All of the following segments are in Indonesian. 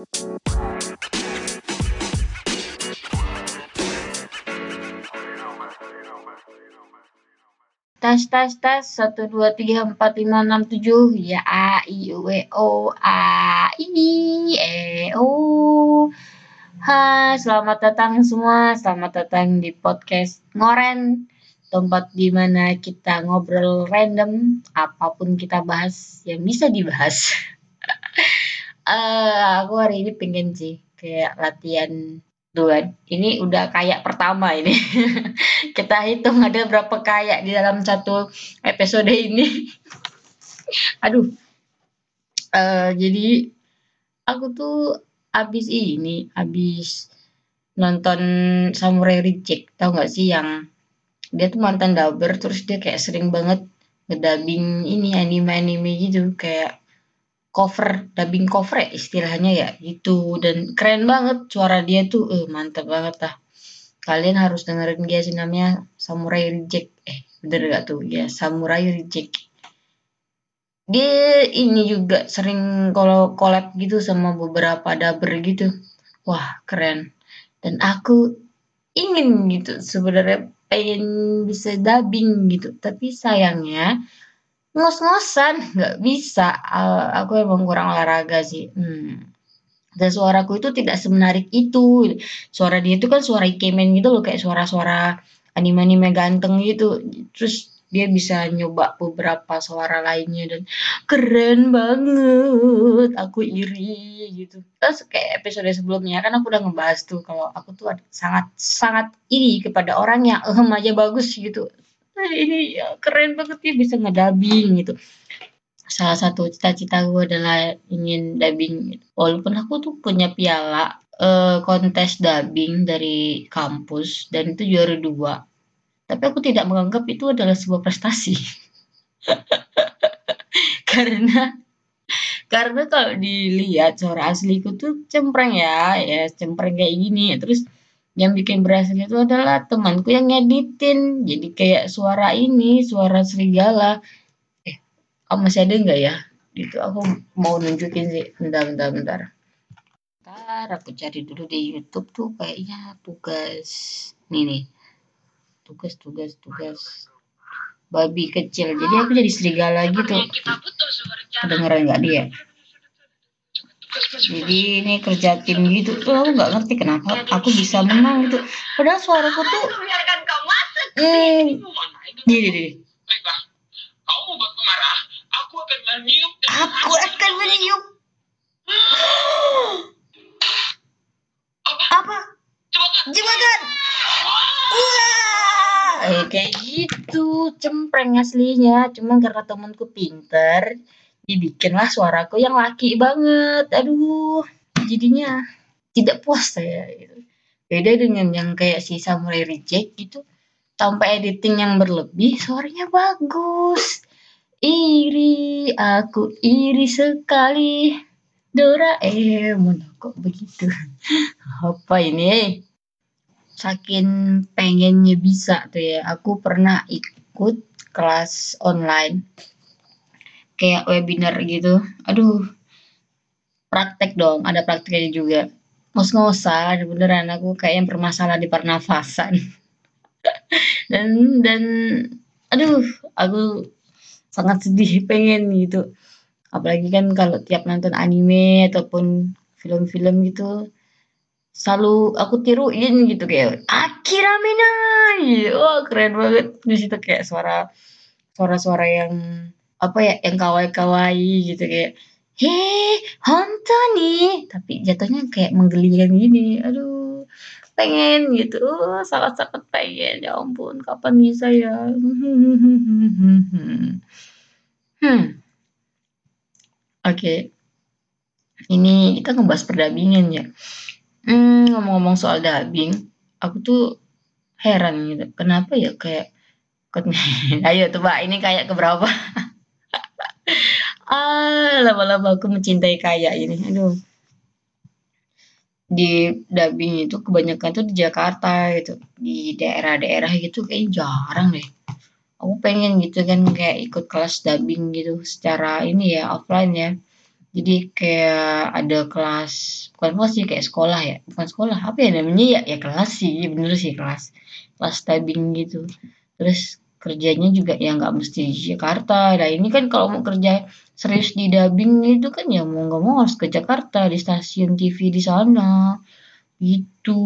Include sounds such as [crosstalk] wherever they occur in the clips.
Tes tes tes. Satu dua tiga empat lima enam tujuh. Ya a i u e o a i e o. Hai selamat datang semua. Selamat datang di podcast ngoren. Tempat di mana kita ngobrol random. Apa pun kita bahas yang bisa dibahas [laughs] uh, aku hari ini pengen sih kayak latihan Tuhan, ini udah kayak pertama ini. [laughs] Kita hitung ada berapa kayak di dalam satu episode ini. [laughs] Aduh. Uh, jadi aku tuh abis ini, abis nonton Samurai Reject, tau gak sih yang dia tuh mantan dubber terus dia kayak sering banget ngedabing ini anime-anime gitu kayak cover dubbing cover ya istilahnya ya gitu. Dan keren banget suara dia tuh eh mantep banget lah. Kalian harus dengerin dia sih namanya Samurai Reject. Eh bener gak tuh? Ya Samurai Reject. Dia ini juga sering kalau collab gitu sama beberapa dubber gitu. Wah keren. Dan aku ingin gitu sebenarnya pengen bisa dubbing gitu. Tapi sayangnya ngos-ngosan? Nggak bisa. Uh, aku emang kurang olahraga sih. Hmm. dan suaraku itu tidak semenarik itu. Suara dia itu kan suara ikemen gitu loh kayak suara-suara anime-anime ganteng gitu. Terus dia bisa nyoba beberapa suara lainnya dan keren banget aku iri gitu. Terus kayak episode sebelumnya kan aku udah ngebahas tuh kalau aku tuh sangat sangat iri kepada orang yang ehem aja bagus gitu [laughs] ini ya, keren banget nih bisa ngedabing gitu. Salah satu cita-cita gue adalah ingin dubbing gitu. walaupun aku tuh punya piala uh, kontes dubbing dari kampus dan itu juara dua. Tapi aku tidak menganggap itu adalah sebuah prestasi. [laughs] Karena karena kalau dilihat suara asliku tuh cempreng ya ya cempreng kayak gini. Terus yang bikin berhasil itu adalah temanku yang ngeditin. Jadi kayak suara ini suara serigala. Eh kamu masih ada nggak ya? Gitu aku mau nunjukin sih. Bentar bentar bentar. Bentar aku cari dulu di YouTube tuh kayaknya tugas nih nih. Tugas tugas tugas. Babi kecil. Jadi aku jadi serigala gitu. Kedengeran nggak dia jadi ini kerja tim gitu. Tuh aku nggak ngerti kenapa aku bisa menang gitu. Padahal suaraku tuh eh aku akan meniup aku akan meniup. Apa? Jebakan wah. Eh, kayak gitu. Cempreng aslinya. Cuma karena temanku pinter dibikinlah suaraku yang laki banget. Aduh jadinya tidak puas saya. Beda dengan yang kayak si Samurai Reject gitu. Tanpa editing yang berlebih suaranya bagus. Iri aku iri sekali. Doraemon kok begitu? [laughs] Apa ini? Saking pengennya bisa tuh ya. Aku pernah ikut kelas online kayak webinar gitu. Aduh praktek dong ada prakteknya juga. Ngos-ngosan beneran aku kayak yang bermasalah di pernafasan. [laughs] Dan dan aduh aku sangat sedih [laughs] pengen gitu. Apalagi kan kalau tiap nonton anime ataupun film-film gitu selalu aku tiruin gitu kayak Akira Minai! Wah keren banget. Di situ kayak suara suara-suara yang apa ya yang kawaii-kawaii gitu kayak heh honto nih tapi jatuhnya kayak menggelikan gini aduh pengen gitu. Salah sangat pengen. Ya ampun kapan bisa ya? [laughs] Hmm. Oke. Okay. ini kita ngebahas perdabingan ya. Hmm, ngomong-ngomong soal dubbing aku tuh heran gitu. Kenapa ya kayak [laughs] ayo coba ini kayak keberapa [laughs] ah lama-lama aku mencintai kayak ini. Aduh. Di dubbing itu kebanyakan tuh di Jakarta gitu. Di daerah-daerah gitu kayak jarang deh. Aku pengen gitu kan kayak ikut kelas dubbing gitu secara ini ya offline ya. Jadi kayak ada kelas, bukan kelas sih kayak sekolah ya, bukan sekolah apa ya namanya ya? Ya kelas sih, bener sih kelas, kelas dubbing gitu. Terus kerjanya juga ya nggak mesti di Jakarta. Nah ini kan kalau mau kerja serius di dubbing itu kan ya mau nggak mau harus ke Jakarta di stasiun TV di sana. Gitu.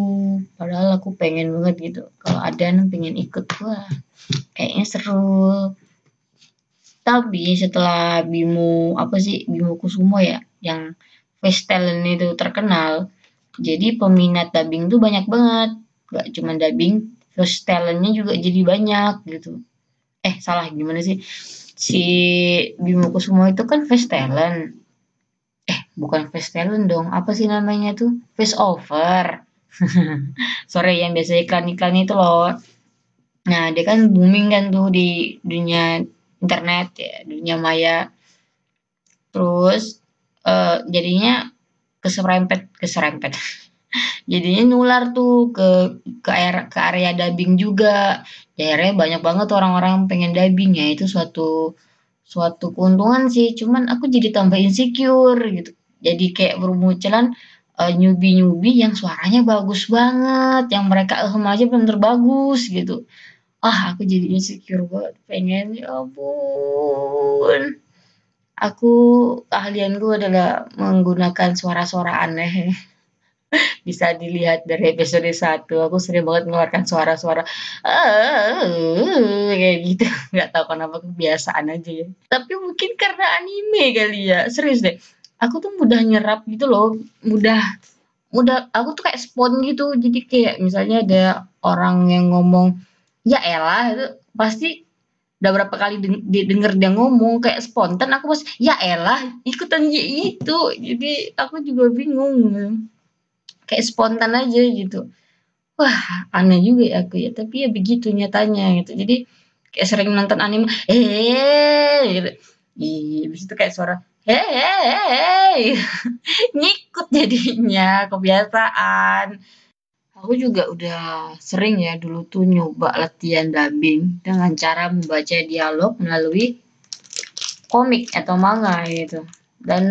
Padahal aku pengen banget gitu. Kalau ada yang pengen ikut wah kayaknya seru. Tapi setelah Bimo apa sih Bimo Kusumo ya yang face talent itu terkenal jadi peminat dubbing tuh banyak banget. Gak cuma dubbing face talentnya juga jadi banyak gitu. Eh salah gimana sih si Bimo Kusumo itu kan face talent. Eh bukan face talent dong. Apa sih namanya tuh? Face over [laughs] sorry yang biasa iklan-iklan itu loh. Nah dia kan booming kan tuh di dunia internet ya dunia maya. Terus uh, jadinya keserempet keserempet [laughs] jadinya nular tuh ke ke area ke area dubbing juga. Ya akhirnya banyak banget orang-orang pengen dubbing. Ya itu suatu suatu keuntungan sih. Cuman aku jadi tambah insecure gitu. Jadi kayak bermunculan uh, newbie-newbie yang suaranya bagus banget yang mereka ehem aja bener bagus gitu. Ah aku jadi insecure banget. Pengen ya ampun. Aku keahlianku adalah menggunakan suara-suara aneh [laughs] bisa dilihat dari episode 1 aku sering banget mengeluarkan suara-suara kayak gitu. [laughs] Nggak tahu kenapa kebiasaan aja ya. Tapi mungkin karena anime kali ya. Serius deh. Aku tuh mudah nyerap gitu loh. Mudah mudah aku tuh kayak spon gitu. Jadi kayak misalnya ada orang yang ngomong ya elah itu pasti udah berapa kali denger dia ngomong kayak spontan aku pas ya elah ikutan ya itu jadi aku juga bingung kayak spontan aja gitu. Wah aneh juga ya aku ya. Tapi ya begitu nyatanya gitu. Jadi kayak sering nonton anime eh gitu. Habis itu kayak suara hei [laughs] ngikut jadinya kebiasaan. Aku juga udah sering ya dulu tuh nyoba latihan dubbing dengan cara membaca dialog melalui komik atau manga gitu. Dan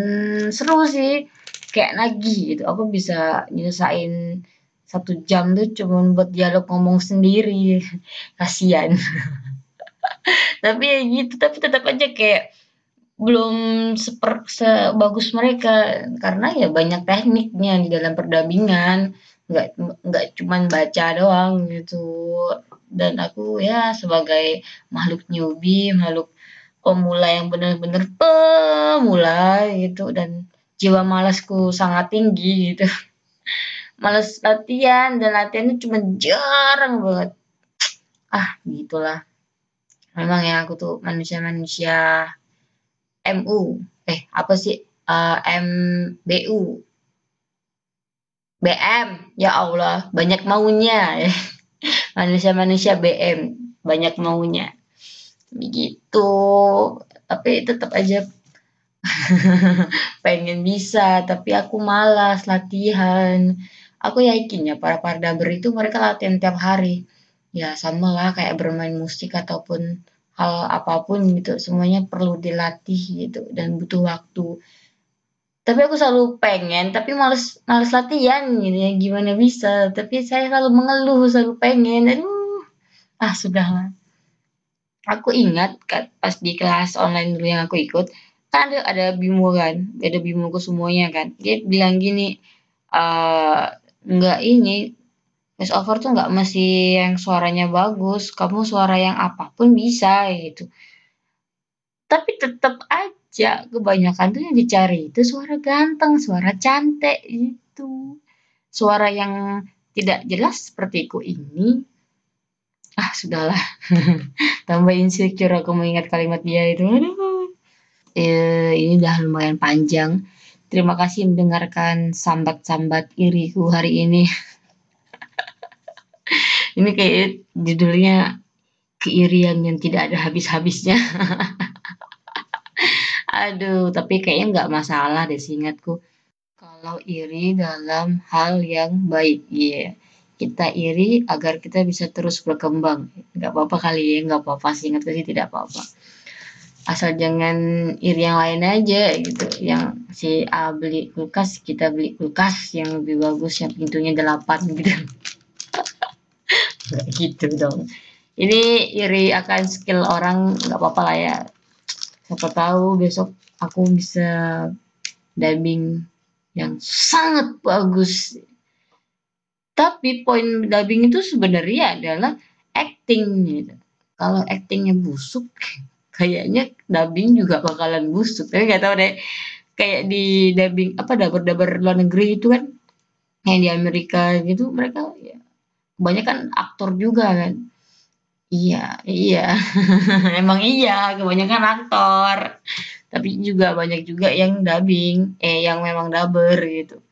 seru sih, kayak nagih gitu. Aku bisa nyelesain satu jam tuh cuma buat dialog ngomong sendiri. [laughs] Kasian. [laughs] tapi ya gitu, tapi tetap aja kayak belum seper, sebagus mereka karena ya banyak tekniknya di dalam perdabingan nggak nggak cuman baca doang gitu dan aku ya sebagai makhluk newbie makhluk pemula yang benar-benar pemula gitu dan jiwa malasku sangat tinggi gitu [laughs] malas latihan dan latihannya cuma jarang banget ah gitulah memang ya aku tuh manusia-manusia MU eh apa sih uh, eh, MBU BM, ya Allah, banyak maunya. [laughs] Manusia-manusia BM, banyak maunya. Begitu. Tapi tetap aja [laughs] pengen bisa, tapi aku malas latihan. Aku yakin ya para pardaber itu mereka latihan tiap hari. Ya sama lah kayak bermain musik ataupun hal apa pun gitu. Semuanya perlu dilatih gitu dan butuh waktu tapi aku selalu pengen tapi males males latihan gitu ya gimana bisa tapi saya selalu mengeluh selalu pengen aduh ah sudahlah aku ingat pas di kelas online dulu yang aku ikut kan ada ada bimo kan ada bimoku semuanya kan dia bilang gini uh, nggak ini voice over tuh nggak mesti yang suaranya bagus kamu suara yang apa pun bisa gitu tapi tetap aja aja kebanyakan tuh yang dicari itu suara ganteng, suara cantik itu. Suara yang tidak jelas sepertiku ini. Ah, sudahlah. [laughs] Tambah insecure aku mengingat kalimat dia itu. Aduh. Eh, ini udah lumayan panjang. Terima kasih mendengarkan sambat-sambat iriku hari ini. [laughs] ini kayak judulnya keirian yang tidak ada habis-habisnya. [laughs] Aduh, tapi kayaknya nggak masalah deh seingatku. Kalau iri dalam hal yang baik, iya. Yeah. Kita iri agar kita bisa terus berkembang. Nggak apa-apa kali ya, nggak apa-apa. Seingatku sih tidak apa-apa. Asal jangan iri yang lain aja gitu. Yang si A beli kulkas kita beli kulkas yang lebih bagus yang pintunya delapan gitu. Nggak [laughs] gitu dong. Ini iri akan skill orang nggak apa-apa lah ya. Siapa tahu besok aku bisa dubbing yang sangat bagus. Tapi poin dubbing itu sebenarnya adalah acting gitu. Kalau actingnya busuk kayaknya dubbing juga bakalan busuk. Tapi nggak tahu deh. Kayak di dubbing apa dabar-dabar luar negeri itu kan yang di Amerika gitu mereka ya kebanyakan aktor juga kan. Iya iya. [laughs] Emang iya kebanyakan aktor. Tapi juga banyak juga yang dubbing eh yang memang dubber gitu.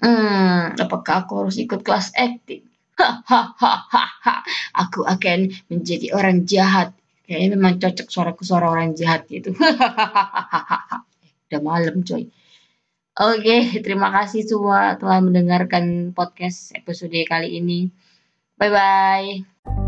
Hmm apakah aku harus ikut kelas acting hahaha aku akan menjadi orang jahat Kayaknya memang cocok suaraku suara orang jahat gitu. [laughs] Udah malam coy. Oke, terima kasih semua telah mendengarkan podcast episode kali ini. Bye bye.